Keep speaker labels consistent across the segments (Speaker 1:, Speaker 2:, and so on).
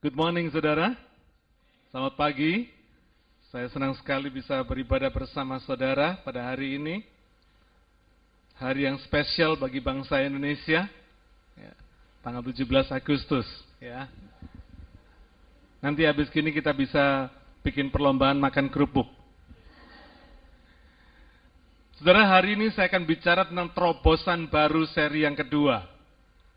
Speaker 1: Good morning saudara. Selamat pagi. Saya senang sekali bisa beribadah bersama saudara pada hari ini. Hari yang spesial bagi bangsa Indonesia. Ya, tanggal 17 Agustus. Ya. Nanti habis gini kita bisa bikin perlombaan makan kerupuk. Saudara, hari ini saya akan bicara tentang terobosan baru seri yang kedua.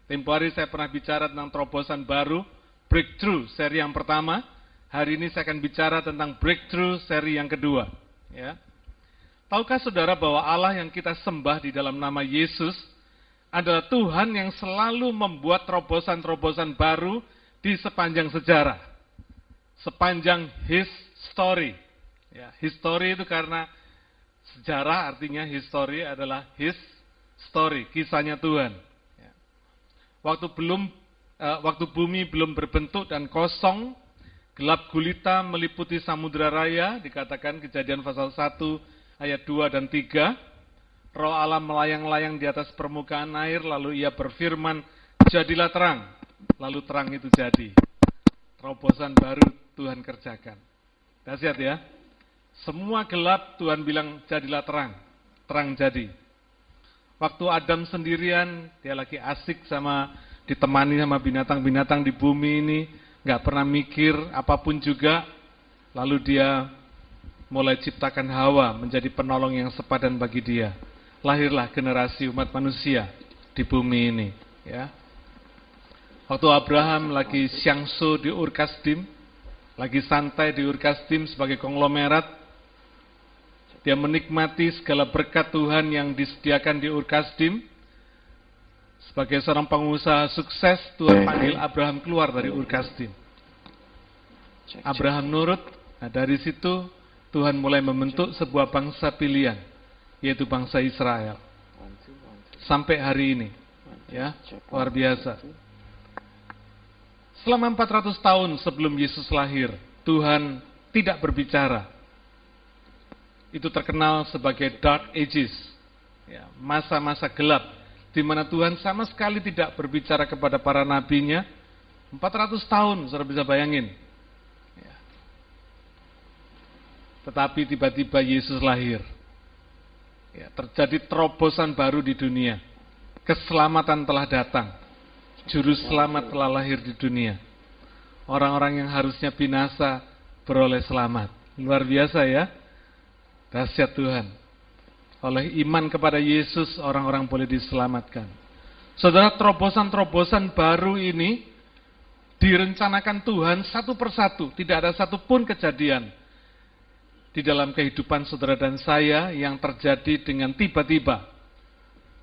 Speaker 1: Tempo hari saya pernah bicara tentang terobosan baru, breakthrough seri yang pertama. Hari ini saya akan bicara tentang breakthrough seri yang kedua. Ya. Tahukah saudara bahwa Allah yang kita sembah di dalam nama Yesus adalah Tuhan yang selalu membuat terobosan-terobosan baru di sepanjang sejarah. Sepanjang his story. Ya, history itu karena sejarah artinya history adalah his story, kisahnya Tuhan. Ya. Waktu belum waktu bumi belum berbentuk dan kosong, gelap gulita meliputi samudera raya, dikatakan kejadian pasal 1 ayat 2 dan 3. Roh Allah melayang-layang di atas permukaan air, lalu ia berfirman, jadilah terang. Lalu terang itu jadi. Terobosan baru Tuhan kerjakan. Dahsyat ya. Semua gelap Tuhan bilang jadilah terang. Terang jadi. Waktu Adam sendirian, dia lagi asik sama ditemani sama binatang-binatang di bumi ini, nggak pernah mikir apa pun juga, lalu dia mulai ciptakan Hawa menjadi penolong yang sepadan bagi dia. Lahirlah generasi umat manusia di bumi ini. Ya. Waktu Abraham lagi siangso di Urkasdim, lagi santai di Urkasdim sebagai konglomerat, dia menikmati segala berkat Tuhan yang disediakan di Urkasdim, sebagai seorang pengusaha sukses, Tuhan panggil Abraham keluar dari Ur Kasdim. Abraham nurut, nah dari situ Tuhan mulai membentuk sebuah bangsa pilihan, yaitu bangsa Israel. Sampai hari ini, ya, luar biasa. Selama 400 tahun sebelum Yesus lahir, Tuhan tidak berbicara. Itu terkenal sebagai dark ages, ya, masa-masa gelap di mana Tuhan sama sekali tidak berbicara kepada para nabinya, 400 tahun, saudara bisa bayangin. Ya. Tetapi tiba-tiba Yesus lahir. Ya, terjadi terobosan baru di dunia. Keselamatan telah datang. Juru selamat telah lahir di dunia. Orang-orang yang harusnya binasa beroleh selamat. Luar biasa ya. Dahsyat Tuhan. Oleh iman kepada Yesus, orang-orang boleh diselamatkan. Saudara, terobosan-terobosan baru ini direncanakan Tuhan satu persatu. Tidak ada satupun kejadian di dalam kehidupan saudara dan saya yang terjadi dengan tiba-tiba.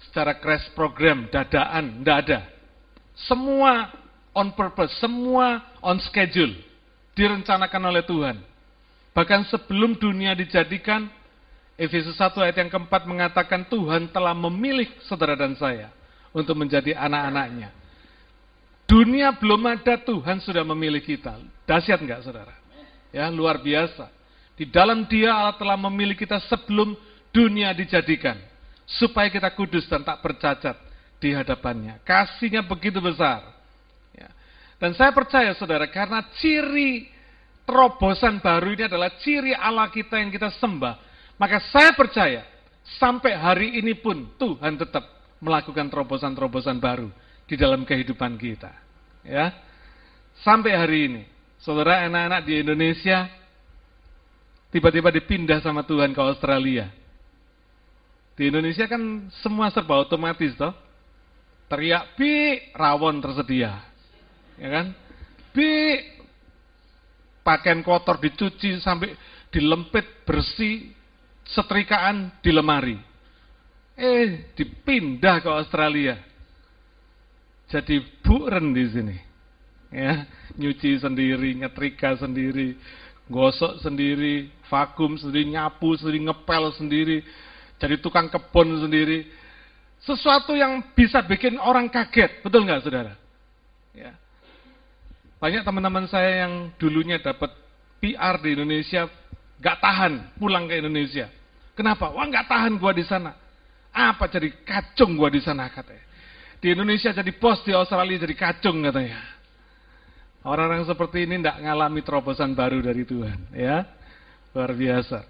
Speaker 1: Secara crash program, dadaan, tidak ada. Semua on purpose, semua on schedule. Direncanakan oleh Tuhan. Bahkan sebelum dunia dijadikan, Efesus 1 ayat yang keempat mengatakan Tuhan telah memilih saudara dan saya untuk menjadi anak-anaknya. Dunia belum ada, Tuhan sudah memilih kita. Dahsyat enggak saudara? Ya, luar biasa. Di dalam dia Allah telah memilih kita sebelum dunia dijadikan. Supaya kita kudus dan tak bercacat di hadapannya. Kasihnya begitu besar. Ya. Dan saya percaya saudara, karena ciri terobosan baru ini adalah ciri Allah kita yang kita sembah maka saya percaya, sampai hari ini pun Tuhan tetap melakukan terobosan-terobosan baru di dalam kehidupan kita. Ya, Sampai hari ini, saudara anak-anak di Indonesia tiba-tiba dipindah sama Tuhan ke Australia. Di Indonesia kan semua serba otomatis toh. Teriak bi rawon tersedia. Ya kan? Bi pakaian kotor dicuci sampai dilempit bersih setrikaan di lemari. Eh, dipindah ke Australia. Jadi buren di sini. Ya, nyuci sendiri, nyetrika sendiri, gosok sendiri, vakum sendiri, nyapu sendiri, ngepel sendiri, jadi tukang kebun sendiri. Sesuatu yang bisa bikin orang kaget, betul nggak saudara? Ya. Banyak teman-teman saya yang dulunya dapat PR di Indonesia, gak tahan pulang ke Indonesia. Kenapa? Wah nggak tahan gua di sana. Apa jadi kacung gua di sana katanya. Di Indonesia jadi bos, di Australia jadi kacung katanya. Orang-orang seperti ini tidak mengalami terobosan baru dari Tuhan, ya. Luar biasa.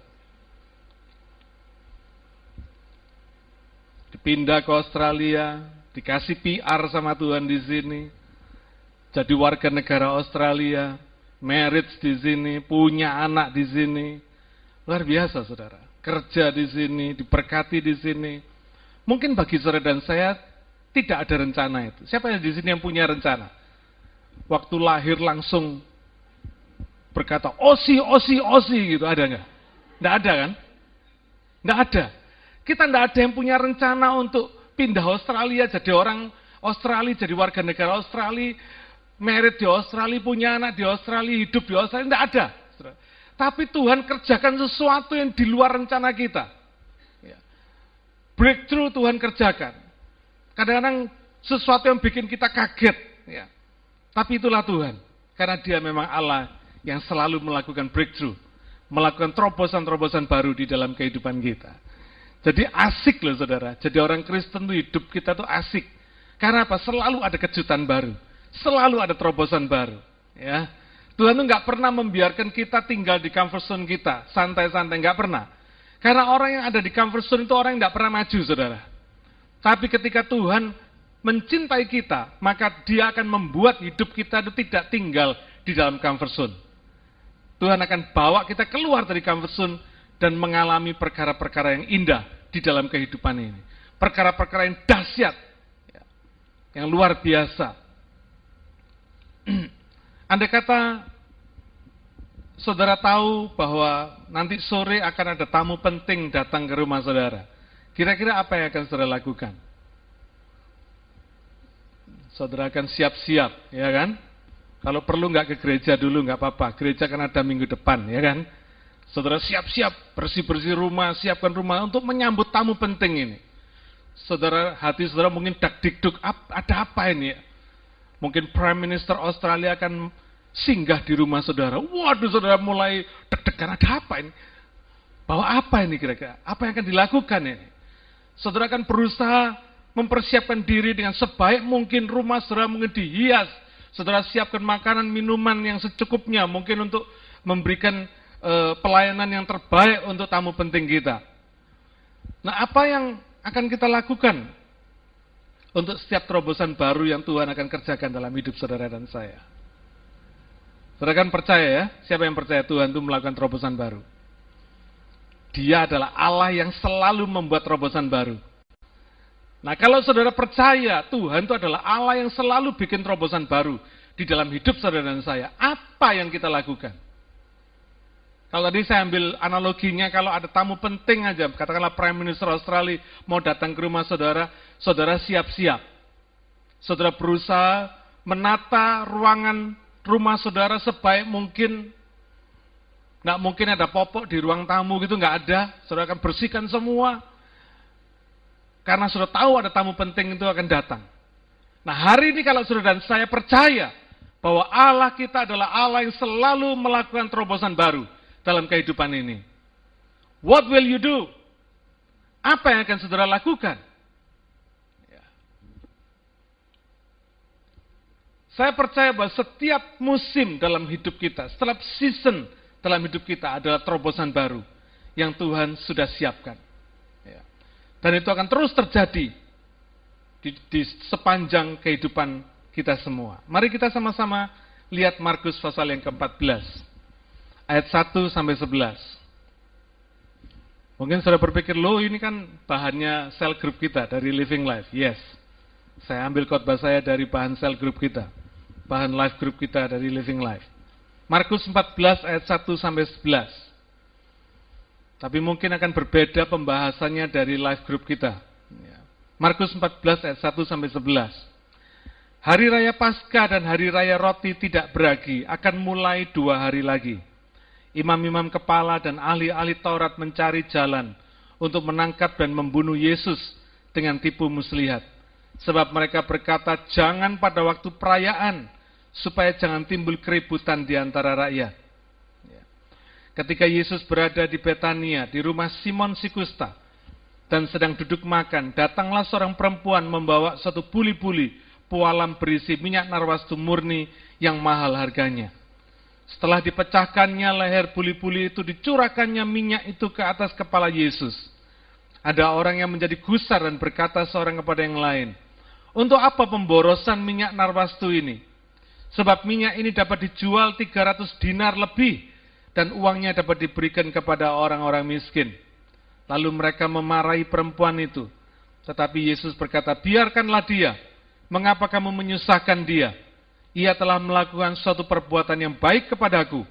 Speaker 1: Dipindah ke Australia, dikasih PR sama Tuhan di sini. Jadi warga negara Australia, marriage di sini, punya anak di sini. Luar biasa, Saudara. Kerja di sini, diberkati di sini. Mungkin bagi saudara dan saya tidak ada rencana itu. Siapa yang di sini yang punya rencana? Waktu lahir langsung berkata, osi, osi, osi gitu, ada nggak? Nggak ada kan? Nggak ada. Kita nggak ada yang punya rencana untuk pindah Australia jadi orang Australia, jadi warga negara Australia, merit di Australia, punya anak di Australia, hidup di Australia, nggak ada. Tapi Tuhan kerjakan sesuatu yang di luar rencana kita. Ya. Breakthrough Tuhan kerjakan. Kadang-kadang sesuatu yang bikin kita kaget. Ya. Tapi itulah Tuhan. Karena dia memang Allah yang selalu melakukan breakthrough. Melakukan terobosan-terobosan baru di dalam kehidupan kita. Jadi asik loh saudara. Jadi orang Kristen itu hidup kita tuh asik. Karena apa? Selalu ada kejutan baru. Selalu ada terobosan baru. Ya. Tuhan tuh nggak pernah membiarkan kita tinggal di comfort zone kita. Santai-santai, nggak pernah. Karena orang yang ada di comfort zone itu orang yang nggak pernah maju saudara. Tapi ketika Tuhan mencintai kita, maka dia akan membuat hidup kita itu tidak tinggal di dalam comfort zone. Tuhan akan bawa kita keluar dari comfort zone dan mengalami perkara-perkara yang indah di dalam kehidupan ini. Perkara-perkara yang dahsyat, ya, yang luar biasa. Anda kata saudara tahu bahwa nanti sore akan ada tamu penting datang ke rumah saudara. Kira-kira apa yang akan saudara lakukan? Saudara akan siap-siap, ya kan? Kalau perlu nggak ke gereja dulu nggak apa-apa. Gereja kan ada minggu depan, ya kan? Saudara siap-siap, bersih-bersih rumah, siapkan rumah untuk menyambut tamu penting ini. Saudara, hati saudara mungkin dak dikduk, ada apa ini? Mungkin Prime Minister Australia akan singgah di rumah saudara. Waduh, saudara mulai deg-degan, ada apa ini? Bawa apa ini kira-kira? Apa yang akan dilakukan ini? Saudara akan berusaha mempersiapkan diri dengan sebaik mungkin rumah saudara mungkin dihias. Saudara siapkan makanan, minuman yang secukupnya mungkin untuk memberikan e, pelayanan yang terbaik untuk tamu penting kita. Nah, apa yang akan kita lakukan untuk setiap terobosan baru yang Tuhan akan kerjakan dalam hidup saudara dan saya? Saudara kan percaya ya, siapa yang percaya Tuhan itu melakukan terobosan baru? Dia adalah Allah yang selalu membuat terobosan baru. Nah kalau saudara percaya Tuhan itu adalah Allah yang selalu bikin terobosan baru di dalam hidup saudara dan saya, apa yang kita lakukan? Kalau tadi saya ambil analoginya, kalau ada tamu penting aja, katakanlah Prime Minister Australia mau datang ke rumah saudara, saudara siap-siap. Saudara berusaha menata ruangan rumah saudara sebaik mungkin Nggak mungkin ada popok di ruang tamu gitu, nggak ada. Saudara akan bersihkan semua. Karena sudah tahu ada tamu penting itu akan datang. Nah hari ini kalau sudah dan saya percaya bahwa Allah kita adalah Allah yang selalu melakukan terobosan baru dalam kehidupan ini. What will you do? Apa yang akan saudara lakukan? Saya percaya bahwa setiap musim dalam hidup kita, setiap season dalam hidup kita adalah terobosan baru yang Tuhan sudah siapkan. Ya. Dan itu akan terus terjadi di, di sepanjang kehidupan kita semua. Mari kita sama-sama lihat Markus pasal yang ke-14. Ayat 1 sampai 11. Mungkin sudah berpikir, loh ini kan bahannya sel group kita dari Living Life. Yes, saya ambil khotbah saya dari bahan sel group kita. Bahan life group kita dari Living Life. Markus 14 ayat 1 sampai 11. Tapi mungkin akan berbeda pembahasannya dari live group kita. Ya. Markus 14 ayat 1 sampai 11. Hari raya Paskah dan hari raya roti tidak beragi akan mulai dua hari lagi. Imam-imam kepala dan ahli-ahli Taurat mencari jalan untuk menangkap dan membunuh Yesus dengan tipu muslihat. Sebab mereka berkata, jangan pada waktu perayaan, supaya jangan timbul keributan di antara rakyat. Ya. Ketika Yesus berada di Betania, di rumah Simon Sikusta, dan sedang duduk makan, datanglah seorang perempuan membawa satu buli-buli pualam berisi minyak narwastu murni yang mahal harganya. Setelah dipecahkannya leher puli-puli itu, dicurahkannya minyak itu ke atas kepala Yesus. Ada orang yang menjadi gusar dan berkata seorang kepada yang lain, untuk apa pemborosan minyak narwastu ini? Sebab minyak ini dapat dijual 300 dinar lebih dan uangnya dapat diberikan kepada orang-orang miskin. Lalu mereka memarahi perempuan itu. Tetapi Yesus berkata, biarkanlah dia. Mengapa kamu menyusahkan dia? Ia telah melakukan suatu perbuatan yang baik kepadaku.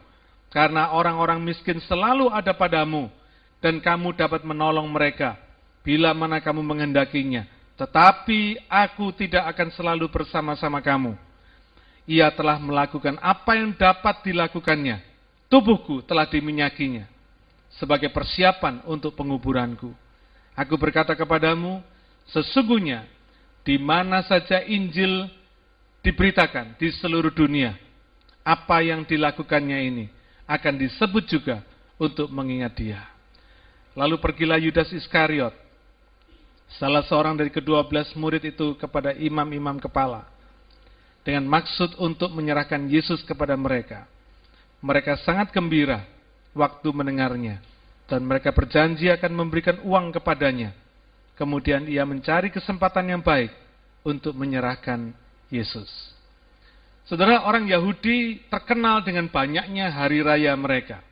Speaker 1: Karena orang-orang miskin selalu ada padamu. Dan kamu dapat menolong mereka. Bila mana kamu menghendakinya. Tetapi aku tidak akan selalu bersama-sama kamu. Ia telah melakukan apa yang dapat dilakukannya. Tubuhku telah diminyakinya sebagai persiapan untuk penguburanku. Aku berkata kepadamu, sesungguhnya di mana saja Injil diberitakan di seluruh dunia, apa yang dilakukannya ini akan disebut juga untuk mengingat dia. Lalu pergilah Yudas Iskariot, salah seorang dari kedua belas murid itu kepada imam-imam kepala, dengan maksud untuk menyerahkan Yesus kepada mereka. Mereka sangat gembira waktu mendengarnya, dan mereka berjanji akan memberikan uang kepadanya. Kemudian ia mencari kesempatan yang baik untuk menyerahkan Yesus. Saudara, orang Yahudi terkenal dengan banyaknya hari raya mereka.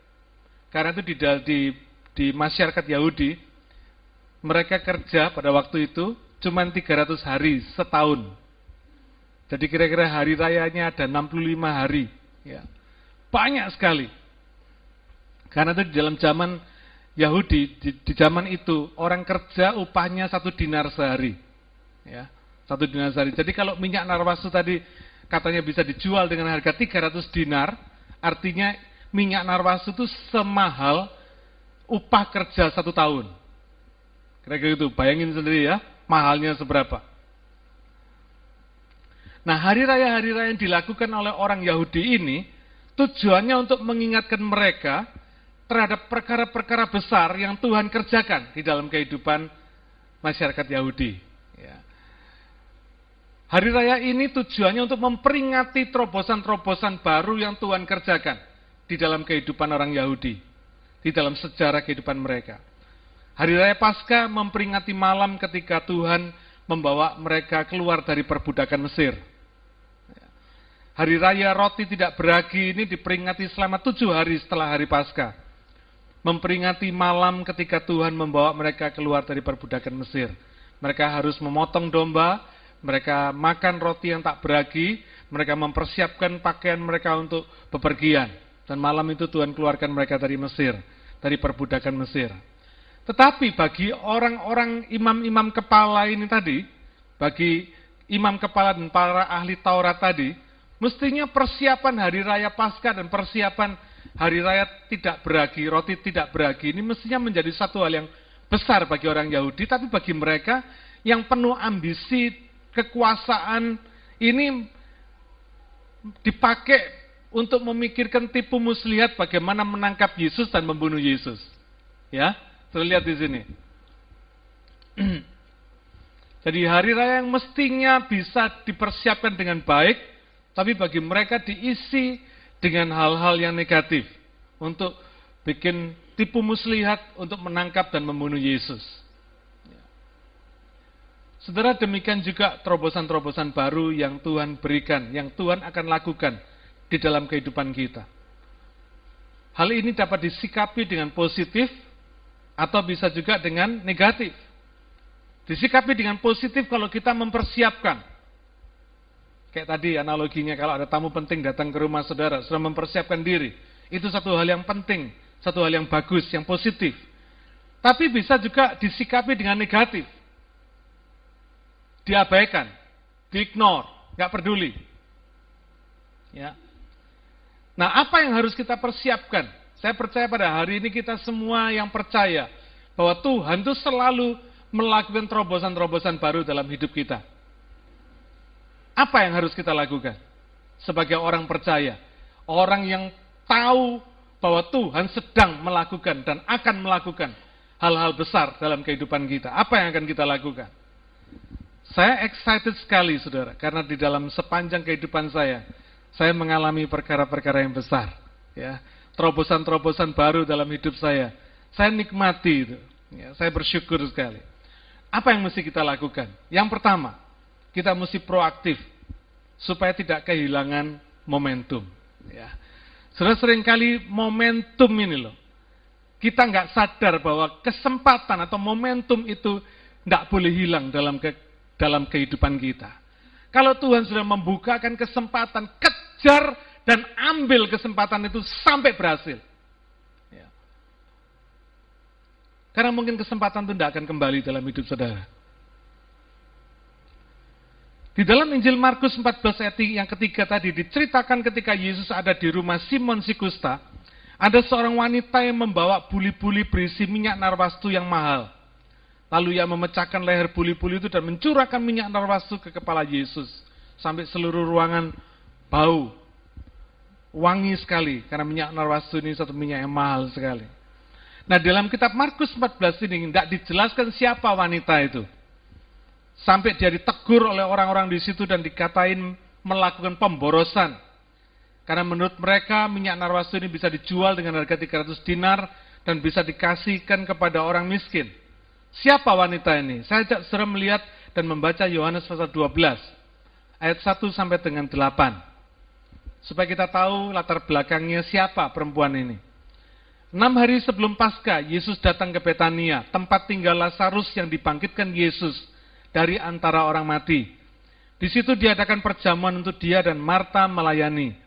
Speaker 1: Karena itu di, di, di masyarakat Yahudi, mereka kerja pada waktu itu cuma 300 hari setahun. Jadi kira-kira hari rayanya ada 65 hari. Ya. Banyak sekali. Karena itu di dalam zaman Yahudi di, di zaman itu orang kerja upahnya satu dinar sehari, ya satu dinar sehari. Jadi kalau minyak narwastu tadi katanya bisa dijual dengan harga 300 dinar, artinya minyak narwastu itu semahal upah kerja satu tahun. Kira-kira itu, bayangin sendiri ya, mahalnya seberapa. Nah hari raya-hari raya yang dilakukan oleh orang Yahudi ini, tujuannya untuk mengingatkan mereka terhadap perkara-perkara besar yang Tuhan kerjakan di dalam kehidupan masyarakat Yahudi. Ya. Hari raya ini tujuannya untuk memperingati terobosan-terobosan baru yang Tuhan kerjakan di dalam kehidupan orang Yahudi, di dalam sejarah kehidupan mereka. Hari raya Paskah memperingati malam ketika Tuhan membawa mereka keluar dari perbudakan Mesir. Hari raya roti tidak beragi ini diperingati selama tujuh hari setelah hari Paskah memperingati malam ketika Tuhan membawa mereka keluar dari perbudakan Mesir. Mereka harus memotong domba, mereka makan roti yang tak beragi, mereka mempersiapkan pakaian mereka untuk bepergian. Dan malam itu Tuhan keluarkan mereka dari Mesir, dari perbudakan Mesir. Tetapi bagi orang-orang imam-imam kepala ini tadi, bagi imam kepala dan para ahli Taurat tadi, mestinya persiapan hari raya Paskah dan persiapan hari raya tidak beragi, roti tidak beragi, ini mestinya menjadi satu hal yang besar bagi orang Yahudi, tapi bagi mereka yang penuh ambisi, kekuasaan, ini dipakai untuk memikirkan tipu muslihat bagaimana menangkap Yesus dan membunuh Yesus. Ya, terlihat di sini. Jadi hari raya yang mestinya bisa dipersiapkan dengan baik, tapi bagi mereka diisi dengan hal-hal yang negatif untuk bikin tipu muslihat untuk menangkap dan membunuh Yesus. Ya. Saudara demikian juga terobosan-terobosan baru yang Tuhan berikan, yang Tuhan akan lakukan di dalam kehidupan kita. Hal ini dapat disikapi dengan positif atau bisa juga dengan negatif. Disikapi dengan positif kalau kita mempersiapkan Kayak tadi analoginya kalau ada tamu penting datang ke rumah saudara, sudah mempersiapkan diri. Itu satu hal yang penting, satu hal yang bagus, yang positif. Tapi bisa juga disikapi dengan negatif. Diabaikan, diignore, nggak peduli. Ya. Nah, apa yang harus kita persiapkan? Saya percaya pada hari ini kita semua yang percaya bahwa Tuhan itu selalu melakukan terobosan-terobosan baru dalam hidup kita. Apa yang harus kita lakukan? Sebagai orang percaya. Orang yang tahu bahwa Tuhan sedang melakukan dan akan melakukan hal-hal besar dalam kehidupan kita. Apa yang akan kita lakukan? Saya excited sekali, saudara, karena di dalam sepanjang kehidupan saya, Saya mengalami perkara-perkara yang besar, ya. Terobosan-terobosan baru dalam hidup saya. Saya nikmati itu. Ya, saya bersyukur sekali. Apa yang mesti kita lakukan? Yang pertama, kita mesti proaktif supaya tidak kehilangan momentum. Ya. Sudah sering kali momentum ini loh, kita nggak sadar bahwa kesempatan atau momentum itu nggak boleh hilang dalam ke, dalam kehidupan kita. Kalau Tuhan sudah membukakan kesempatan, kejar dan ambil kesempatan itu sampai berhasil. Ya. Karena mungkin kesempatan itu tidak akan kembali dalam hidup saudara. Di dalam Injil Markus 14 ayat yang ketiga tadi diceritakan ketika Yesus ada di rumah Simon Sikusta, ada seorang wanita yang membawa buli-buli berisi minyak narwastu yang mahal. Lalu ia memecahkan leher buli-buli itu dan mencurahkan minyak narwastu ke kepala Yesus. Sampai seluruh ruangan bau. Wangi sekali, karena minyak narwastu ini satu minyak yang mahal sekali. Nah dalam kitab Markus 14 ini tidak dijelaskan siapa wanita itu. Sampai dia ditegur oleh orang-orang di situ dan dikatain melakukan pemborosan. Karena menurut mereka minyak narwastu ini bisa dijual dengan harga 300 dinar dan bisa dikasihkan kepada orang miskin. Siapa wanita ini? Saya ajak saudara melihat dan membaca Yohanes pasal 12 ayat 1 sampai dengan 8. Supaya kita tahu latar belakangnya siapa perempuan ini. Enam hari sebelum Paskah, Yesus datang ke Betania, tempat tinggal Lazarus yang dibangkitkan Yesus dari antara orang mati. Di situ diadakan perjamuan untuk dia dan Marta melayani.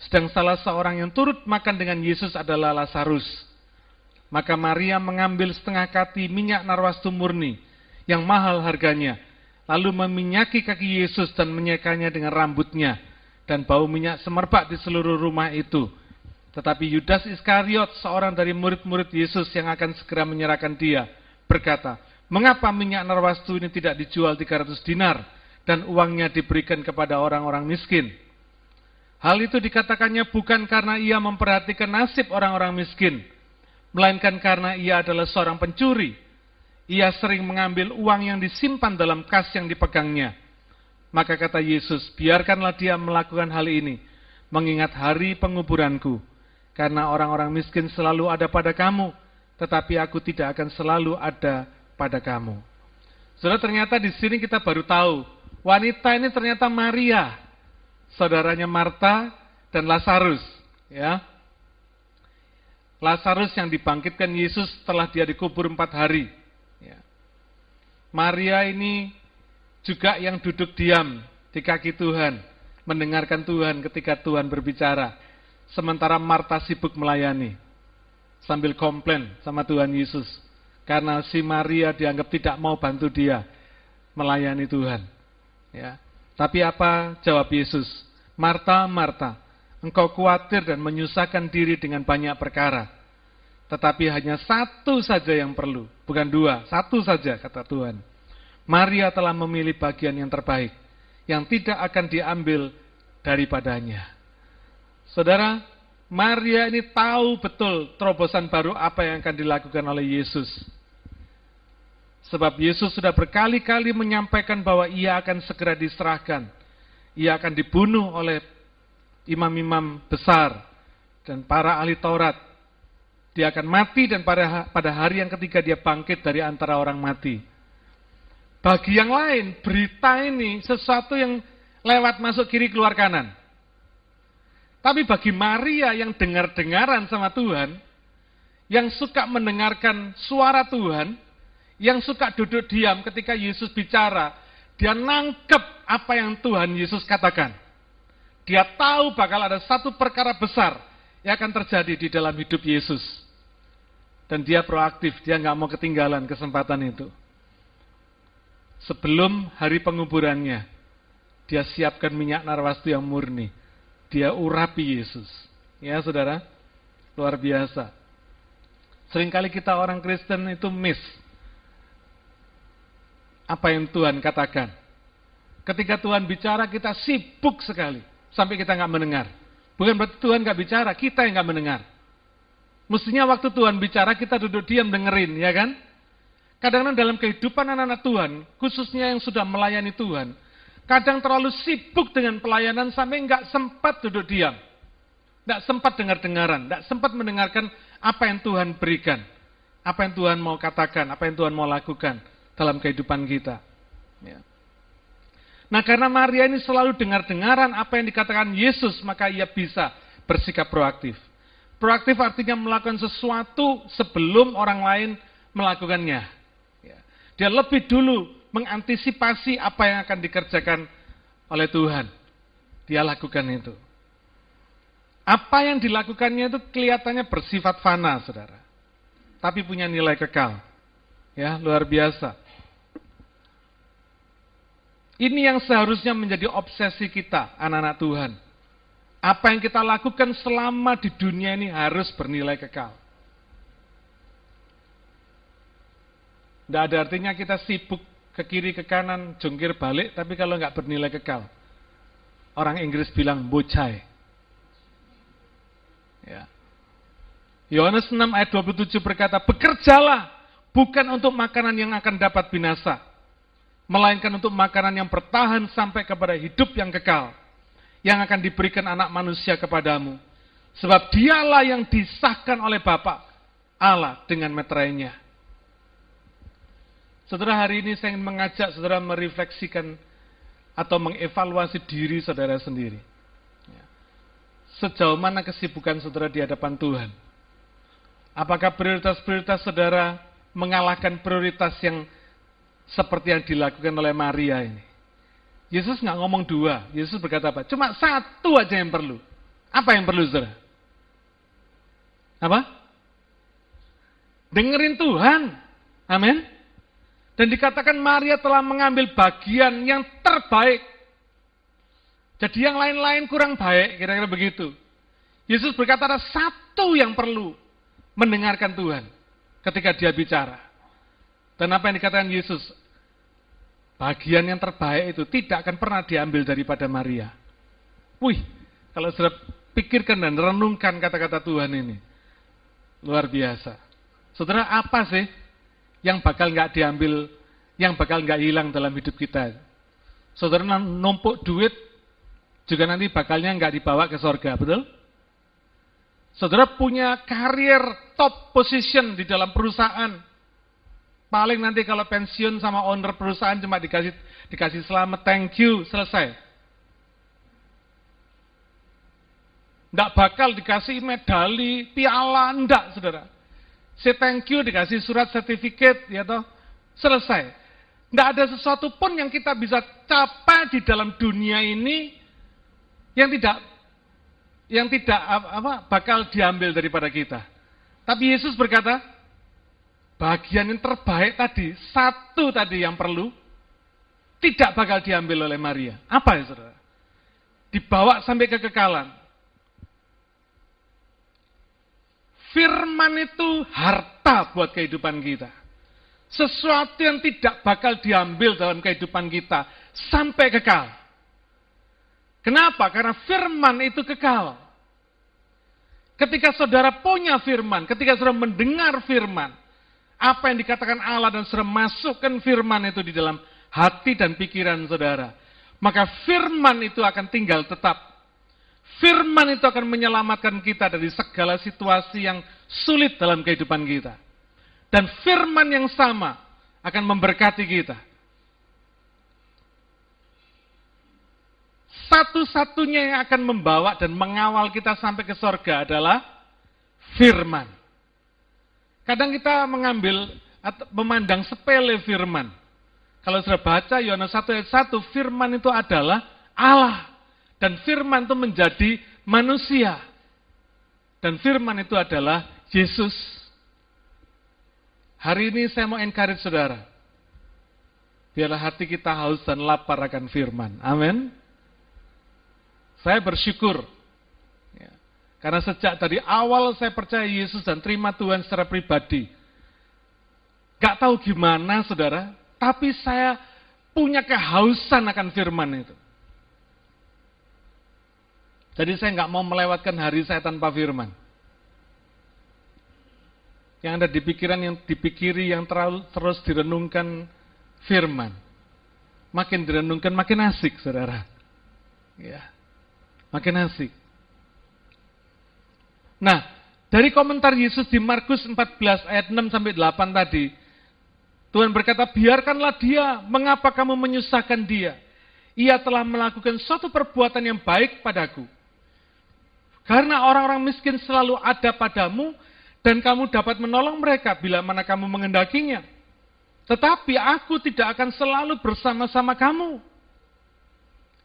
Speaker 1: Sedang salah seorang yang turut makan dengan Yesus adalah Lazarus. Maka Maria mengambil setengah kati minyak narwastu murni yang mahal harganya, lalu meminyaki kaki Yesus dan menyekanya dengan rambutnya, dan bau minyak semerbak di seluruh rumah itu. Tetapi Yudas Iskariot, seorang dari murid-murid Yesus yang akan segera menyerahkan dia, berkata, Mengapa minyak narwastu ini tidak dijual 300 dinar dan uangnya diberikan kepada orang-orang miskin? Hal itu dikatakannya bukan karena ia memperhatikan nasib orang-orang miskin, melainkan karena ia adalah seorang pencuri. Ia sering mengambil uang yang disimpan dalam kas yang dipegangnya. Maka kata Yesus, biarkanlah dia melakukan hal ini, mengingat hari penguburanku, karena orang-orang miskin selalu ada pada kamu, tetapi aku tidak akan selalu ada pada kamu. Saudara ternyata di sini kita baru tahu, wanita ini ternyata Maria, saudaranya Marta dan Lazarus, ya. Lazarus yang dibangkitkan Yesus setelah dia dikubur empat hari. Ya. Maria ini juga yang duduk diam di kaki Tuhan, mendengarkan Tuhan ketika Tuhan berbicara. Sementara Marta sibuk melayani, sambil komplain sama Tuhan Yesus. Karena si Maria dianggap tidak mau bantu dia melayani Tuhan. Ya. Tapi apa jawab Yesus? Marta, Marta, engkau khawatir dan menyusahkan diri dengan banyak perkara. Tetapi hanya satu saja yang perlu, bukan dua, satu saja kata Tuhan. Maria telah memilih bagian yang terbaik, yang tidak akan diambil daripadanya. Saudara, Maria ini tahu betul terobosan baru apa yang akan dilakukan oleh Yesus. Sebab Yesus sudah berkali-kali menyampaikan bahwa ia akan segera diserahkan. Ia akan dibunuh oleh imam-imam besar dan para ahli Taurat. Dia akan mati dan pada, pada hari yang ketiga dia bangkit dari antara orang mati. Bagi yang lain, berita ini sesuatu yang lewat masuk kiri keluar kanan. Tapi bagi Maria yang dengar-dengaran sama Tuhan, yang suka mendengarkan suara Tuhan, yang suka duduk diam ketika Yesus bicara, dia nangkep apa yang Tuhan Yesus katakan. Dia tahu bakal ada satu perkara besar yang akan terjadi di dalam hidup Yesus. Dan dia proaktif, dia nggak mau ketinggalan kesempatan itu. Sebelum hari penguburannya, dia siapkan minyak narwastu yang murni. Dia urapi Yesus. Ya saudara, luar biasa. Seringkali kita orang Kristen itu miss apa yang Tuhan katakan. Ketika Tuhan bicara kita sibuk sekali sampai kita nggak mendengar. Bukan berarti Tuhan nggak bicara, kita yang nggak mendengar. Mestinya waktu Tuhan bicara kita duduk diam dengerin, ya kan? Kadang-kadang dalam kehidupan anak-anak Tuhan, khususnya yang sudah melayani Tuhan, Kadang terlalu sibuk dengan pelayanan sampai nggak sempat duduk diam. Nggak sempat dengar-dengaran, nggak sempat mendengarkan apa yang Tuhan berikan. Apa yang Tuhan mau katakan, apa yang Tuhan mau lakukan dalam kehidupan kita. Ya. Nah karena Maria ini selalu dengar-dengaran apa yang dikatakan Yesus, maka ia bisa bersikap proaktif. Proaktif artinya melakukan sesuatu sebelum orang lain melakukannya. Ya. Dia lebih dulu mengantisipasi apa yang akan dikerjakan oleh Tuhan. Dia lakukan itu. Apa yang dilakukannya itu kelihatannya bersifat fana, saudara. Tapi punya nilai kekal. Ya, luar biasa. Ini yang seharusnya menjadi obsesi kita, anak-anak Tuhan. Apa yang kita lakukan selama di dunia ini harus bernilai kekal. Tidak ada artinya kita sibuk ke kiri ke kanan, jungkir balik, tapi kalau nggak bernilai kekal. Orang Inggris bilang bocai. Ya. Yohanes 6 ayat 27 berkata, bekerjalah bukan untuk makanan yang akan dapat binasa, melainkan untuk makanan yang bertahan sampai kepada hidup yang kekal, yang akan diberikan anak manusia kepadamu. Sebab dialah yang disahkan oleh Bapa Allah dengan meterainya. Saudara hari ini saya ingin mengajak saudara merefleksikan atau mengevaluasi diri saudara sendiri. Sejauh mana kesibukan saudara di hadapan Tuhan? Apakah prioritas-prioritas saudara mengalahkan prioritas yang seperti yang dilakukan oleh Maria ini? Yesus nggak ngomong dua, Yesus berkata apa? Cuma satu aja yang perlu. Apa yang perlu saudara? Apa? Dengerin Tuhan. Amin. Dan dikatakan Maria telah mengambil bagian yang terbaik jadi yang lain-lain kurang baik, kira-kira begitu. Yesus berkata ada satu yang perlu mendengarkan Tuhan ketika dia bicara. Dan apa yang dikatakan Yesus? Bagian yang terbaik itu tidak akan pernah diambil daripada Maria. Wih, kalau sudah pikirkan dan renungkan kata-kata Tuhan ini. Luar biasa. Saudara, apa sih yang bakal nggak diambil, yang bakal nggak hilang dalam hidup kita? Saudara numpuk duit juga nanti bakalnya nggak dibawa ke sorga, betul? Saudara punya karir top position di dalam perusahaan. Paling nanti kalau pensiun sama owner perusahaan cuma dikasih dikasih selamat, thank you, selesai. Tidak bakal dikasih medali, piala, enggak, saudara. Say thank you, dikasih surat sertifikat, ya toh, selesai. Tidak ada sesuatu pun yang kita bisa capai di dalam dunia ini yang tidak yang tidak apa bakal diambil daripada kita. Tapi Yesus berkata, bagian yang terbaik tadi, satu tadi yang perlu, tidak bakal diambil oleh Maria. Apa ya saudara? Dibawa sampai kekekalan. Firman itu harta buat kehidupan kita. Sesuatu yang tidak bakal diambil dalam kehidupan kita sampai kekal. Kenapa? Karena firman itu kekal. Ketika saudara punya firman, ketika saudara mendengar firman, apa yang dikatakan Allah dan saudara masukkan firman itu di dalam hati dan pikiran saudara, maka firman itu akan tinggal tetap. Firman itu akan menyelamatkan kita dari segala situasi yang sulit dalam kehidupan kita. Dan firman yang sama akan memberkati kita. Satu-satunya yang akan membawa dan mengawal kita sampai ke sorga adalah firman. Kadang kita mengambil atau memandang sepele firman. Kalau sudah baca Yohanes 1 ayat 1, firman itu adalah Allah. Dan firman itu menjadi manusia. Dan firman itu adalah Yesus. Hari ini saya mau encourage saudara. Biarlah hati kita haus dan lapar akan firman. Amin. Saya bersyukur. Karena sejak tadi awal saya percaya Yesus dan terima Tuhan secara pribadi. Gak tahu gimana saudara, tapi saya punya kehausan akan firman itu. Jadi saya nggak mau melewatkan hari saya tanpa firman. Yang ada di pikiran yang dipikiri yang terlalu terus direnungkan firman. makin direnungkan makin asik, saudara. Ya, makin asik. Nah, dari komentar Yesus di Markus 14 ayat 6 sampai 8 tadi, Tuhan berkata, biarkanlah dia, mengapa kamu menyusahkan dia? Ia telah melakukan suatu perbuatan yang baik padaku. Karena orang-orang miskin selalu ada padamu, dan kamu dapat menolong mereka bila mana kamu mengendakinya. Tetapi aku tidak akan selalu bersama-sama kamu.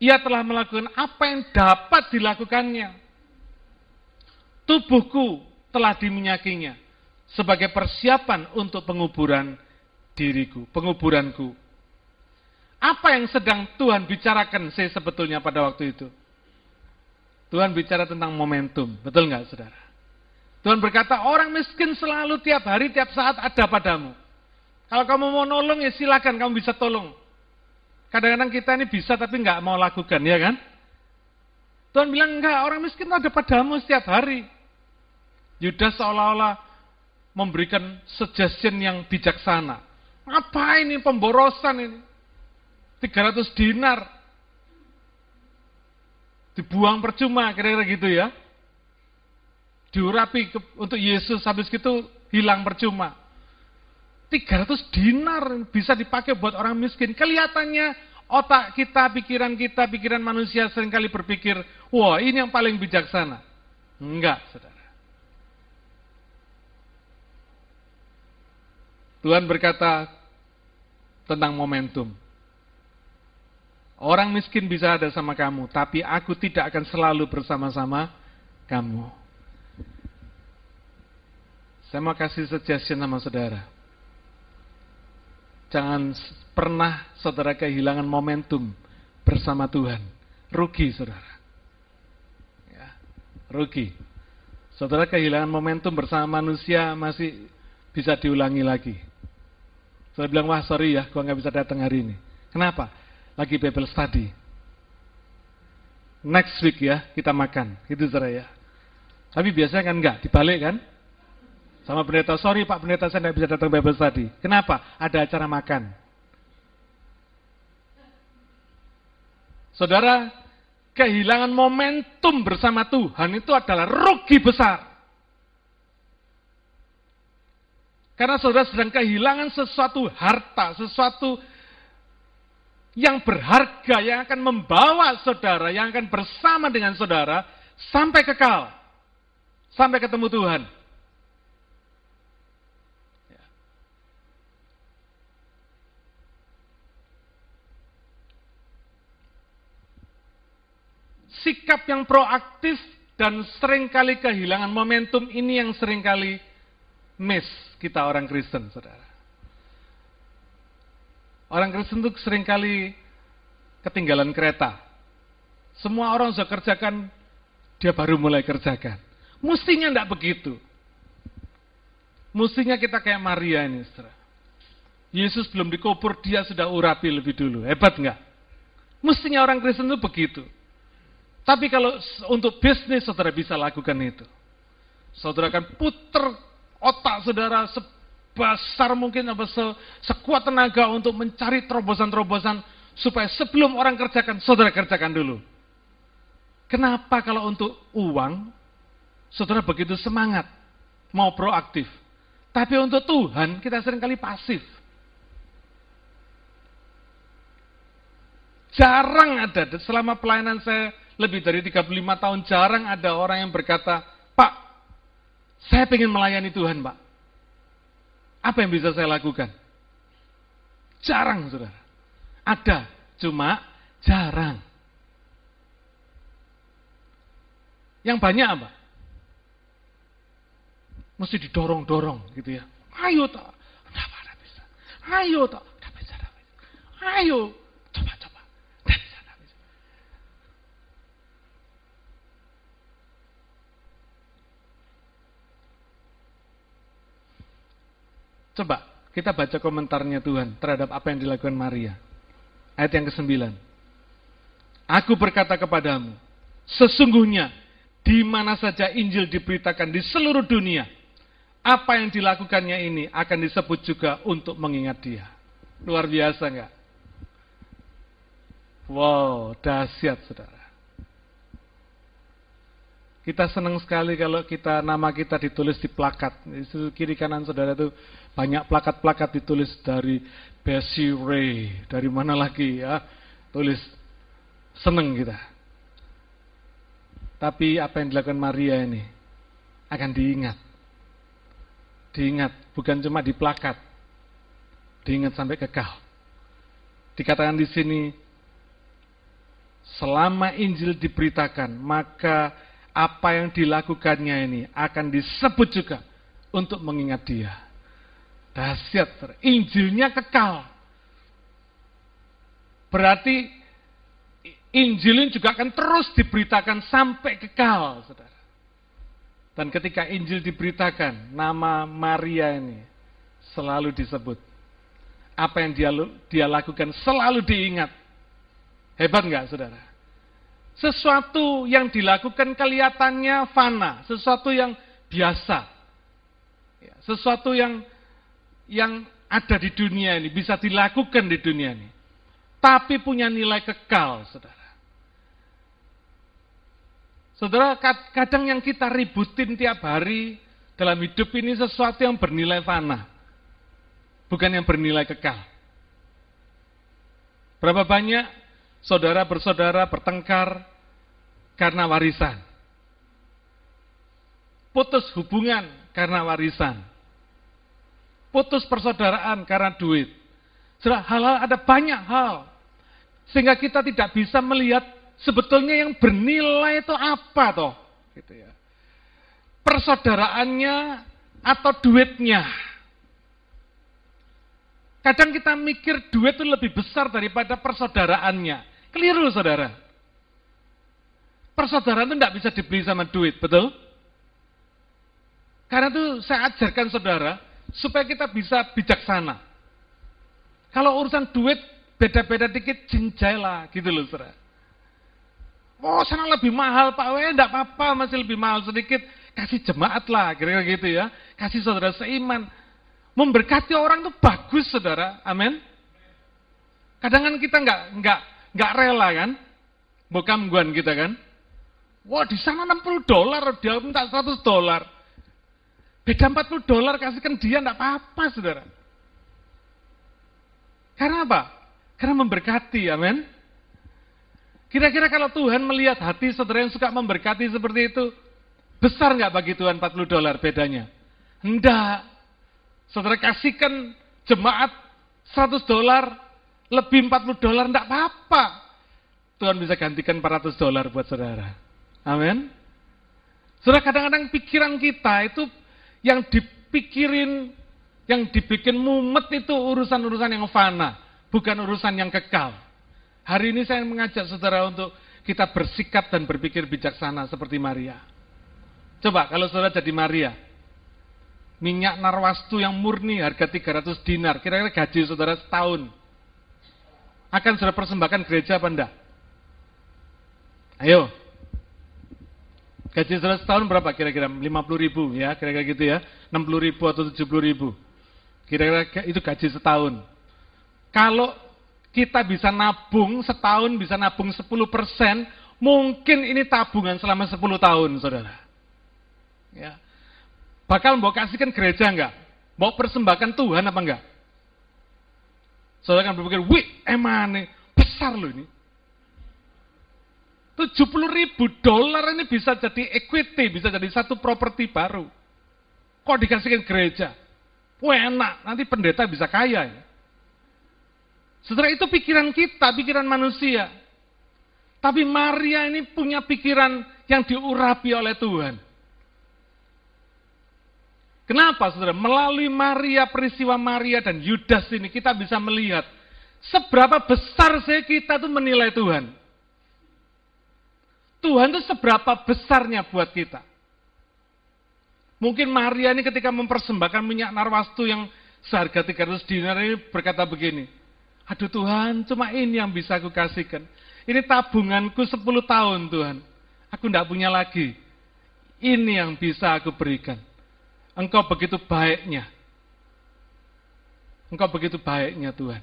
Speaker 1: Ia telah melakukan apa yang dapat dilakukannya. Tubuhku telah diminyakinya sebagai persiapan untuk penguburan diriku, penguburanku. Apa yang sedang Tuhan bicarakan saya sebetulnya pada waktu itu? Tuhan bicara tentang momentum, betul nggak saudara? Tuhan berkata, orang miskin selalu tiap hari, tiap saat ada padamu. Kalau kamu mau nolong, ya silakan kamu bisa tolong. Kadang-kadang kita ini bisa tapi nggak mau lakukan, ya kan? Tuhan bilang, enggak, orang miskin ada padamu setiap hari. Yudas seolah-olah memberikan suggestion yang bijaksana. Apa ini pemborosan ini? 300 dinar. Dibuang percuma, kira-kira gitu ya. Diurapi ke, untuk Yesus, habis itu hilang percuma. 300 dinar bisa dipakai buat orang miskin. Kelihatannya otak kita, pikiran kita, pikiran manusia sering kali berpikir, wah ini yang paling bijaksana. Enggak, saudara. Tuhan berkata tentang momentum. Orang miskin bisa ada sama kamu, tapi aku tidak akan selalu bersama-sama kamu. Saya mau kasih suggestion sama saudara. Jangan pernah saudara kehilangan momentum bersama Tuhan. Rugi saudara. Ya, rugi. Saudara kehilangan momentum bersama manusia masih bisa diulangi lagi. Saya bilang, wah sorry ya, gua nggak bisa datang hari ini. Kenapa? Lagi Bible study. Next week ya, kita makan. Itu ya. Tapi biasanya kan enggak, dibalik kan? Sama pendeta, sorry Pak pendeta saya tidak bisa datang Bible study. Kenapa? Ada acara makan. Saudara, kehilangan momentum bersama Tuhan itu adalah rugi besar. Karena saudara sedang kehilangan sesuatu harta, sesuatu yang berharga, yang akan membawa saudara, yang akan bersama dengan saudara, sampai kekal. Sampai ketemu Tuhan. Sikap yang proaktif dan sering kali kehilangan momentum ini yang sering kali miss kita orang Kristen, saudara. Orang Kristen itu sering kali ketinggalan kereta. Semua orang sudah kerjakan, dia baru mulai kerjakan. Mestinya tidak begitu. Mestinya kita kayak Maria ini, saudara. Yesus belum dikubur, dia sudah urapi lebih dulu. Hebat nggak? Mestinya orang Kristen itu begitu. Tapi kalau untuk bisnis, saudara bisa lakukan itu. Saudara akan putar otak saudara sebesar mungkin apa se, sekuat tenaga untuk mencari terobosan-terobosan supaya sebelum orang kerjakan, saudara kerjakan dulu. Kenapa kalau untuk uang, saudara begitu semangat, mau proaktif. Tapi untuk Tuhan, kita sering kali pasif. Jarang ada, selama pelayanan saya lebih dari 35 tahun, jarang ada orang yang berkata, saya ingin melayani Tuhan, Pak. Apa yang bisa saya lakukan? Jarang, saudara. Ada, cuma jarang. Yang banyak apa? Mesti didorong-dorong gitu ya. Ayo tak, kenapa bisa? Ayo tak, bisa, Ayo, Coba kita baca komentarnya Tuhan terhadap apa yang dilakukan Maria. Ayat yang ke-9. Aku berkata kepadamu, sesungguhnya di mana saja Injil diberitakan di seluruh dunia, apa yang dilakukannya ini akan disebut juga untuk mengingat dia. Luar biasa enggak? Wow, dahsyat saudara. Kita senang sekali kalau kita nama kita ditulis di plakat. Itu kiri kanan saudara itu banyak plakat-plakat ditulis dari Bessie Ray, dari mana lagi ya. Tulis seneng kita. Tapi apa yang dilakukan Maria ini akan diingat. Diingat, bukan cuma di plakat. Diingat sampai kekal. Dikatakan di sini, selama Injil diberitakan, maka apa yang dilakukannya ini akan disebut juga untuk mengingat dia. Dahsyat, Injilnya kekal. Berarti Injil ini juga akan terus diberitakan sampai kekal, saudara. Dan ketika Injil diberitakan, nama Maria ini selalu disebut. Apa yang dia, dia lakukan selalu diingat. Hebat nggak, saudara? Sesuatu yang dilakukan kelihatannya fana, sesuatu yang biasa. Ya, sesuatu yang yang ada di dunia ini, bisa dilakukan di dunia ini. Tapi punya nilai kekal, saudara. Saudara, kadang yang kita ributin tiap hari dalam hidup ini sesuatu yang bernilai fana. Bukan yang bernilai kekal. Berapa banyak saudara bersaudara bertengkar karena warisan. Putus hubungan karena warisan. Putus persaudaraan karena duit. Hal-hal ada banyak hal. Sehingga kita tidak bisa melihat sebetulnya yang bernilai itu apa toh. Gitu ya. Persaudaraannya atau duitnya. Kadang kita mikir duit itu lebih besar daripada persaudaraannya. Keliru saudara. Persaudaraan itu tidak bisa dibeli sama duit, betul? Karena itu saya ajarkan saudara, supaya kita bisa bijaksana. Kalau urusan duit, beda-beda dikit, jinjailah, gitu loh saudara. Oh sana lebih mahal Pak, Weh enggak apa-apa, masih lebih mahal sedikit. Kasih jemaat lah, kira-kira gitu ya. Kasih saudara seiman. Memberkati orang itu bagus saudara, amin. Kadang kan kita nggak nggak nggak rela kan, bokam guan kita kan. Wah di sana 60 dolar, dia minta 100 dolar. Beda 40 dolar kasihkan dia, enggak apa-apa saudara. Karena apa? Karena memberkati, amin. Kira-kira kalau Tuhan melihat hati saudara yang suka memberkati seperti itu, besar nggak bagi Tuhan 40 dolar bedanya? Enggak. Saudara kasihkan jemaat 100 dolar, lebih 40 dolar, enggak apa-apa. Tuhan bisa gantikan 400 dolar buat saudara. Amin. Saudara kadang-kadang pikiran kita itu yang dipikirin, yang dibikin mumet itu urusan-urusan yang fana, bukan urusan yang kekal. Hari ini saya mengajak saudara untuk kita bersikap dan berpikir bijaksana seperti Maria. Coba kalau saudara jadi Maria, minyak narwastu yang murni harga 300 dinar, kira-kira gaji saudara setahun. Akan saudara persembahkan gereja apa enggak? Ayo, Gaji saudara setahun berapa kira-kira? 50 ribu ya, kira-kira gitu ya. 60 ribu atau 70 ribu. Kira-kira itu gaji setahun. Kalau kita bisa nabung setahun, bisa nabung 10 persen, mungkin ini tabungan selama 10 tahun, saudara. Ya. Bakal mau kasihkan gereja enggak? Mau persembahkan Tuhan apa enggak? Saudara kan berpikir, wih emang besar loh ini. 70 ribu dolar ini bisa jadi equity, bisa jadi satu properti baru. Kok dikasihkan gereja? Wah enak, nanti pendeta bisa kaya ya. Setelah itu pikiran kita, pikiran manusia. Tapi Maria ini punya pikiran yang diurapi oleh Tuhan. Kenapa saudara? Melalui Maria, peristiwa Maria dan Yudas ini kita bisa melihat seberapa besar sih kita tuh menilai Tuhan. Tuhan itu seberapa besarnya buat kita. Mungkin Maria ini ketika mempersembahkan minyak narwastu yang seharga 300 dinar ini berkata begini, Aduh Tuhan, cuma ini yang bisa aku kasihkan. Ini tabunganku 10 tahun Tuhan. Aku tidak punya lagi. Ini yang bisa aku berikan. Engkau begitu baiknya. Engkau begitu baiknya Tuhan.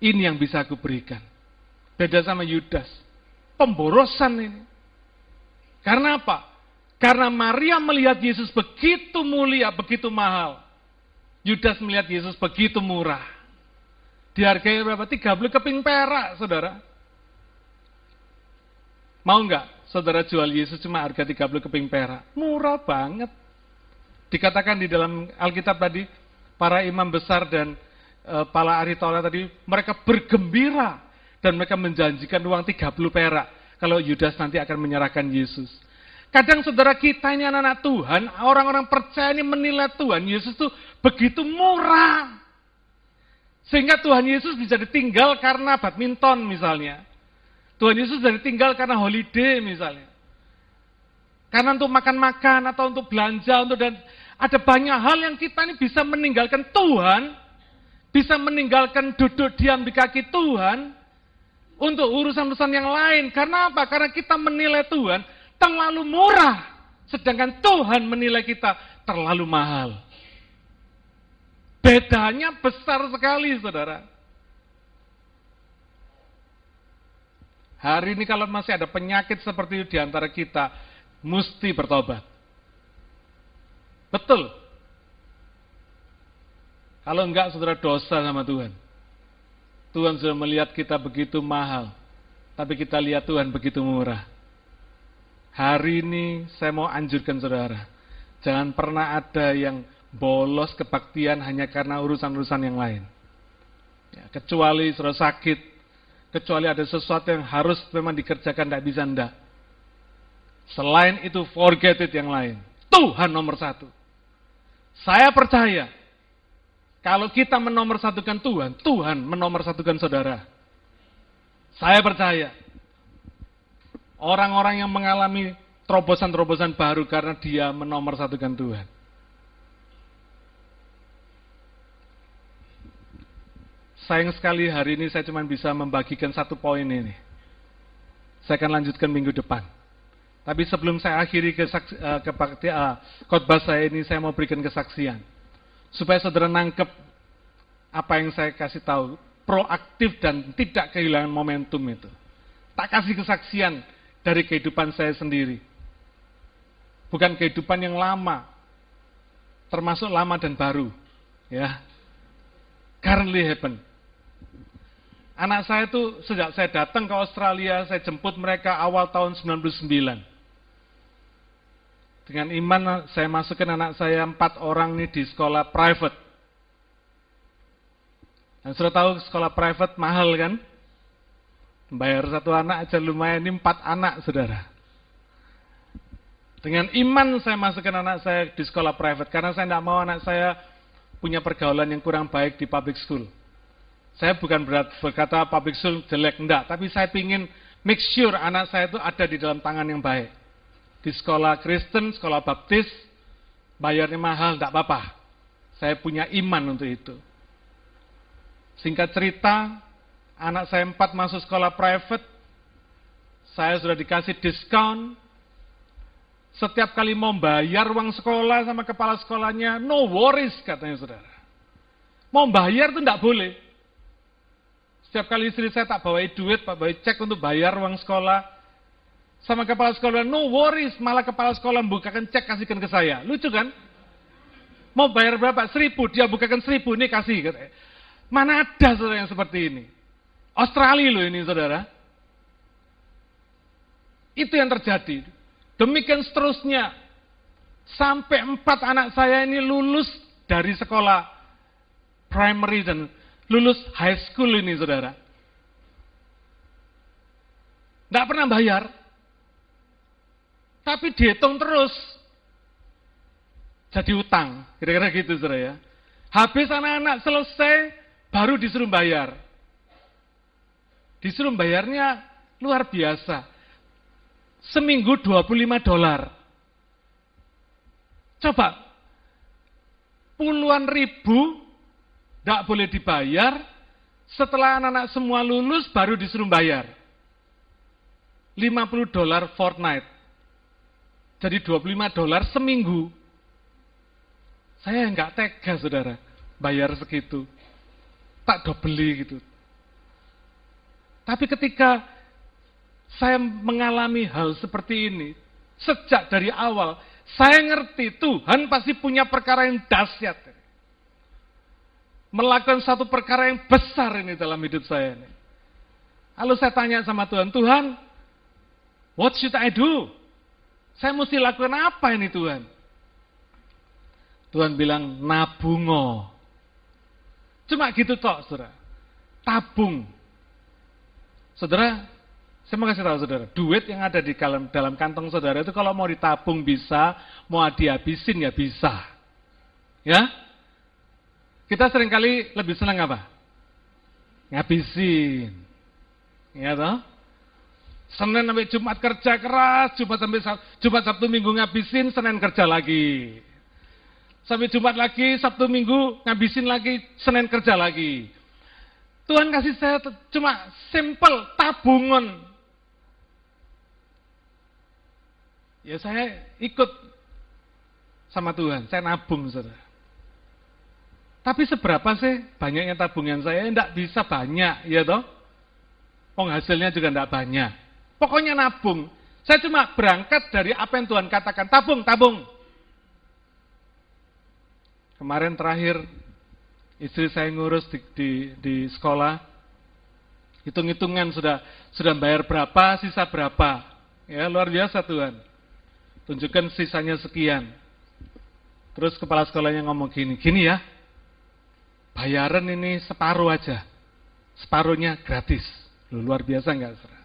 Speaker 1: Ini yang bisa aku berikan. Beda sama Yudas. Pemborosan ini. Karena apa? Karena Maria melihat Yesus begitu mulia, begitu mahal. Yudas melihat Yesus begitu murah. Dihargai berapa? 30 keping perak, saudara. Mau nggak saudara jual Yesus cuma harga 30 keping perak? Murah banget. Dikatakan di dalam Alkitab tadi, para imam besar dan e, para ahli Taurat tadi, mereka bergembira dan mereka menjanjikan uang 30 perak kalau Yudas nanti akan menyerahkan Yesus. Kadang saudara kita ini anak-anak Tuhan, orang-orang percaya ini menilai Tuhan Yesus itu begitu murah. Sehingga Tuhan Yesus bisa ditinggal karena badminton misalnya. Tuhan Yesus bisa ditinggal karena holiday misalnya. Karena untuk makan-makan atau untuk belanja, untuk dan ada banyak hal yang kita ini bisa meninggalkan Tuhan, bisa meninggalkan duduk diam di kaki Tuhan, untuk urusan-urusan yang lain. Karena apa? Karena kita menilai Tuhan terlalu murah. Sedangkan Tuhan menilai kita terlalu mahal. Bedanya besar sekali, saudara. Hari ini kalau masih ada penyakit seperti itu di antara kita, mesti bertobat. Betul. Kalau enggak, saudara dosa sama Tuhan. Tuhan sudah melihat kita begitu mahal, tapi kita lihat Tuhan begitu murah. Hari ini saya mau anjurkan saudara, jangan pernah ada yang bolos kebaktian hanya karena urusan-urusan yang lain. Ya, kecuali saudara sakit, kecuali ada sesuatu yang harus memang dikerjakan, tidak bisa ndak. Selain itu, forget it yang lain. Tuhan nomor satu. Saya percaya, kalau kita menomorsatukan Tuhan, Tuhan menomorsatukan saudara. Saya percaya. Orang-orang yang mengalami terobosan-terobosan baru karena dia menomorsatukan Tuhan. Sayang sekali hari ini saya cuma bisa membagikan satu poin ini. Saya akan lanjutkan minggu depan. Tapi sebelum saya akhiri ke, uh, ke uh, khotbah saya ini, saya mau berikan kesaksian supaya saudara nangkep apa yang saya kasih tahu, proaktif dan tidak kehilangan momentum itu. Tak kasih kesaksian dari kehidupan saya sendiri. Bukan kehidupan yang lama, termasuk lama dan baru. Ya, currently happen. Anak saya itu sejak saya datang ke Australia, saya jemput mereka awal tahun 99. Dengan iman saya masukkan anak saya empat orang nih di sekolah private. Dan sudah tahu sekolah private mahal kan? Bayar satu anak aja lumayan, ini empat anak saudara. Dengan iman saya masukkan anak saya di sekolah private, karena saya tidak mau anak saya punya pergaulan yang kurang baik di public school. Saya bukan berkata public school jelek, enggak. Tapi saya ingin make sure anak saya itu ada di dalam tangan yang baik di sekolah Kristen, sekolah Baptis, bayarnya mahal, tidak apa-apa. Saya punya iman untuk itu. Singkat cerita, anak saya empat masuk sekolah private, saya sudah dikasih diskon. Setiap kali mau bayar uang sekolah sama kepala sekolahnya, no worries katanya saudara. Mau bayar itu tidak boleh. Setiap kali istri saya tak bawa duit, pak bawa cek untuk bayar uang sekolah, sama kepala sekolah, no worries, malah kepala sekolah bukakan cek kasihkan ke saya. Lucu kan? Mau bayar berapa? Seribu, dia bukakan seribu, ini kasih. Mana ada saudara yang seperti ini? Australia loh ini saudara. Itu yang terjadi. Demikian seterusnya. Sampai empat anak saya ini lulus dari sekolah primary dan lulus high school ini saudara. Tidak pernah bayar. Tapi dihitung terus. Jadi utang. Kira-kira gitu saudara ya. Habis anak-anak selesai, baru disuruh bayar. Disuruh bayarnya luar biasa. Seminggu 25 dolar. Coba, puluhan ribu tidak boleh dibayar, setelah anak-anak semua lulus baru disuruh bayar. 50 dolar fortnight. Jadi 25 dolar seminggu. Saya nggak tega saudara, bayar segitu. Tak beli gitu. Tapi ketika saya mengalami hal seperti ini, sejak dari awal, saya ngerti Tuhan pasti punya perkara yang dahsyat. Melakukan satu perkara yang besar ini dalam hidup saya ini. Lalu saya tanya sama Tuhan, Tuhan, what should I do? Saya mesti lakukan apa ini Tuhan? Tuhan bilang, nabungo. Cuma gitu tok, saudara. Tabung. Saudara, saya mau kasih tahu saudara, duit yang ada di dalam, dalam kantong saudara itu kalau mau ditabung bisa, mau dihabisin ya bisa. Ya? Kita sering kali lebih senang apa? Ngabisin. Ya toh? Senin sampai Jumat kerja keras, Jumat sampai Jumat Sabtu Minggu ngabisin, Senin kerja lagi. Sampai Jumat lagi, Sabtu Minggu ngabisin lagi, Senin kerja lagi. Tuhan kasih saya cuma simple tabungan. Ya saya ikut sama Tuhan, saya nabung saudara. Tapi seberapa sih banyaknya tabungan saya? Tidak bisa banyak, ya toh? Penghasilnya juga tidak banyak. Pokoknya nabung. Saya cuma berangkat dari apa yang Tuhan katakan. Tabung, tabung. Kemarin terakhir istri saya ngurus di, di, di sekolah, hitung-hitungan sudah sudah bayar berapa, sisa berapa. Ya luar biasa Tuhan. Tunjukkan sisanya sekian. Terus kepala sekolahnya ngomong gini, gini ya, bayaran ini separuh aja, separuhnya gratis. Luar biasa nggak?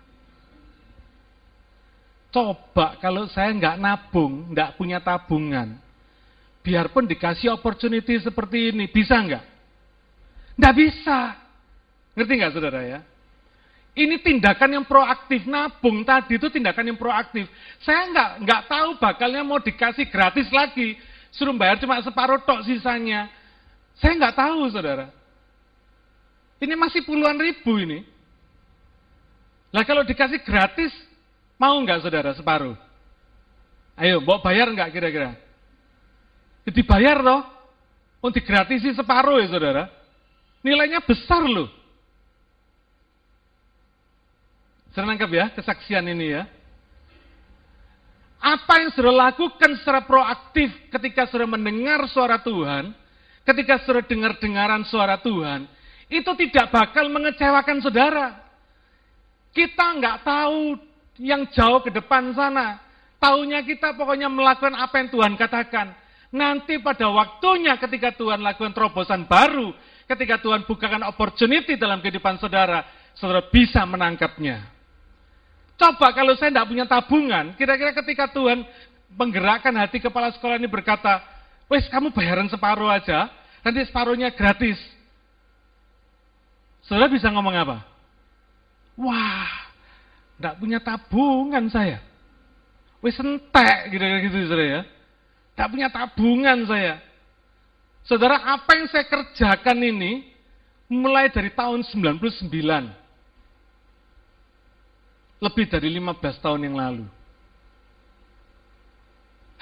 Speaker 1: Coba kalau saya nggak nabung, nggak punya tabungan, biarpun dikasih opportunity seperti ini, bisa nggak? Nggak bisa. Ngerti nggak saudara ya? Ini tindakan yang proaktif, nabung tadi itu tindakan yang proaktif. Saya nggak nggak tahu bakalnya mau dikasih gratis lagi, suruh bayar cuma separuh tok sisanya. Saya nggak tahu saudara. Ini masih puluhan ribu ini. Lah kalau dikasih gratis, mau nggak saudara separuh? Ayo, mau bayar nggak kira-kira? Jadi bayar loh. Untuk digratisi separuh ya saudara. Nilainya besar loh. Saya ya kesaksian ini ya. Apa yang saudara lakukan secara proaktif ketika saudara mendengar suara Tuhan, ketika saudara dengar-dengaran suara Tuhan, itu tidak bakal mengecewakan saudara. Kita nggak tahu yang jauh ke depan sana. Taunya kita pokoknya melakukan apa yang Tuhan katakan. Nanti pada waktunya ketika Tuhan lakukan terobosan baru, ketika Tuhan bukakan opportunity dalam kehidupan saudara, saudara bisa menangkapnya. Coba kalau saya tidak punya tabungan, kira-kira ketika Tuhan menggerakkan hati kepala sekolah ini berkata, wes kamu bayaran separuh aja, nanti separuhnya gratis. Saudara bisa ngomong apa? Wah, tidak punya tabungan saya. Wes entek gitu-gitu saudara ya. Tak punya tabungan saya. Saudara, apa yang saya kerjakan ini mulai dari tahun 99. Lebih dari 15 tahun yang lalu.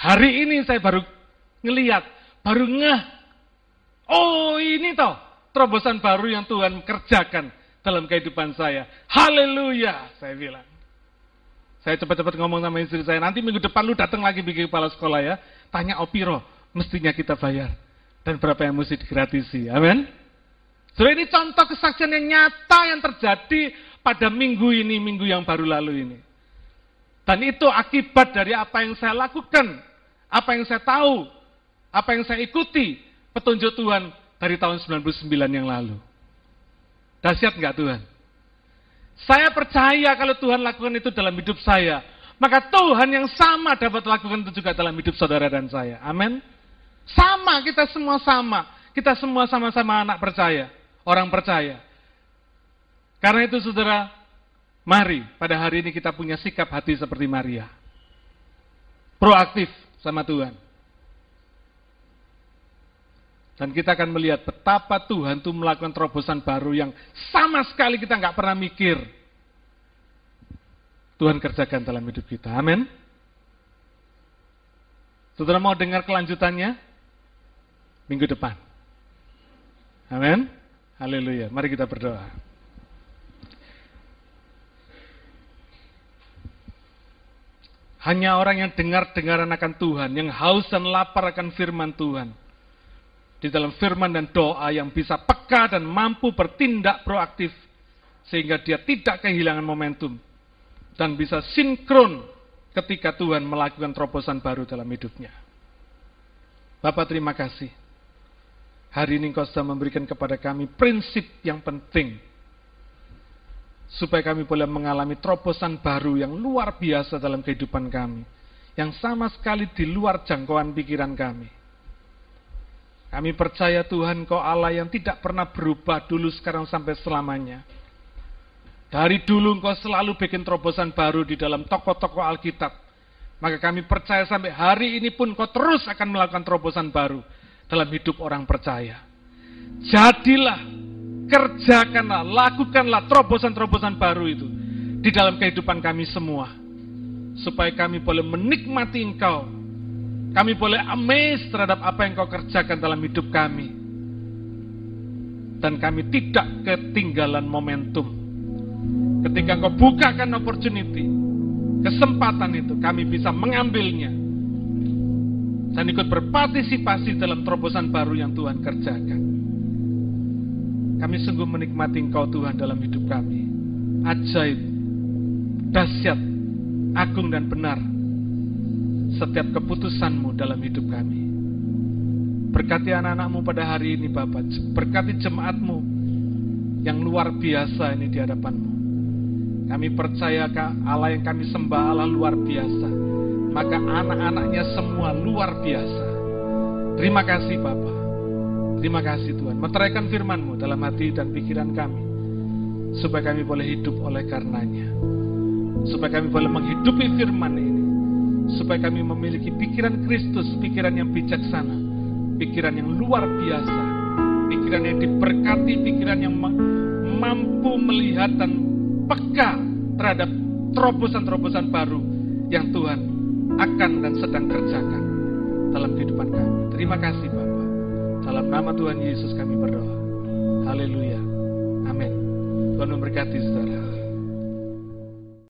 Speaker 1: Hari ini saya baru ngeliat, baru ngeh. Oh ini toh terobosan baru yang Tuhan kerjakan dalam kehidupan saya. Haleluya, saya bilang. Saya cepat-cepat ngomong sama istri saya, nanti minggu depan lu datang lagi bikin kepala sekolah ya. Tanya Opiro, mestinya kita bayar. Dan berapa yang mesti digratisi. Amin. So ini contoh kesaksian yang nyata yang terjadi pada minggu ini, minggu yang baru lalu ini. Dan itu akibat dari apa yang saya lakukan, apa yang saya tahu, apa yang saya ikuti, petunjuk Tuhan dari tahun 99 yang lalu. Dahsyat nggak Tuhan? Saya percaya kalau Tuhan lakukan itu dalam hidup saya, maka Tuhan yang sama dapat lakukan itu juga dalam hidup saudara dan saya. Amin. Sama, kita semua sama. Kita semua sama-sama anak percaya, orang percaya. Karena itu saudara, mari pada hari ini kita punya sikap hati seperti Maria. Proaktif sama Tuhan. Dan kita akan melihat betapa Tuhan itu melakukan terobosan baru yang sama sekali kita nggak pernah mikir. Tuhan kerjakan dalam hidup kita. Amin. Saudara mau dengar kelanjutannya? Minggu depan. Amin. Haleluya. Mari kita berdoa. Hanya orang yang dengar-dengaran akan Tuhan, yang haus dan lapar akan firman Tuhan. Di dalam firman dan doa yang bisa peka dan mampu bertindak proaktif. Sehingga dia tidak kehilangan momentum. Dan bisa sinkron ketika Tuhan melakukan terobosan baru dalam hidupnya. Bapak terima kasih. Hari ini engkau sudah memberikan kepada kami prinsip yang penting supaya kami boleh mengalami terobosan baru yang luar biasa dalam kehidupan kami, yang sama sekali di luar jangkauan pikiran kami. Kami percaya Tuhan Kau Allah yang tidak pernah berubah dulu sekarang sampai selamanya. Dari dulu Engkau selalu bikin terobosan baru di dalam tokoh-tokoh Alkitab. Maka kami percaya sampai hari ini pun Kau terus akan melakukan terobosan baru dalam hidup orang percaya. Jadilah kerjakanlah, lakukanlah terobosan-terobosan baru itu di dalam kehidupan kami semua. Supaya kami boleh menikmati engkau. Kami boleh amazed terhadap apa yang kau kerjakan dalam hidup kami. Dan kami tidak ketinggalan momentum. Ketika engkau bukakan opportunity, kesempatan itu, kami bisa mengambilnya. Dan ikut berpartisipasi dalam terobosan baru yang Tuhan kerjakan. Kami sungguh menikmati Engkau Tuhan dalam hidup kami. Ajaib, dahsyat, agung dan benar. Setiap keputusanmu dalam hidup kami. Berkati anak-anakmu pada hari ini Bapak. Berkati jemaatmu yang luar biasa ini di hadapanmu. Kami percaya Allah yang kami sembah Allah luar biasa. Maka anak-anaknya semua luar biasa. Terima kasih Bapak. Terima kasih Tuhan. Meteraikan firman-Mu dalam hati dan pikiran kami. Supaya kami boleh hidup oleh karenanya. Supaya kami boleh menghidupi firman ini. Supaya kami memiliki pikiran Kristus, pikiran yang bijaksana. Pikiran yang luar biasa. Pikiran yang diberkati, pikiran yang mampu melihat dan peka terhadap terobosan-terobosan baru yang Tuhan akan dan sedang kerjakan dalam kehidupan kami. Terima kasih Bapak. Dalam nama Tuhan Yesus kami berdoa. Haleluya. Amin. Tuhan memberkati saudara.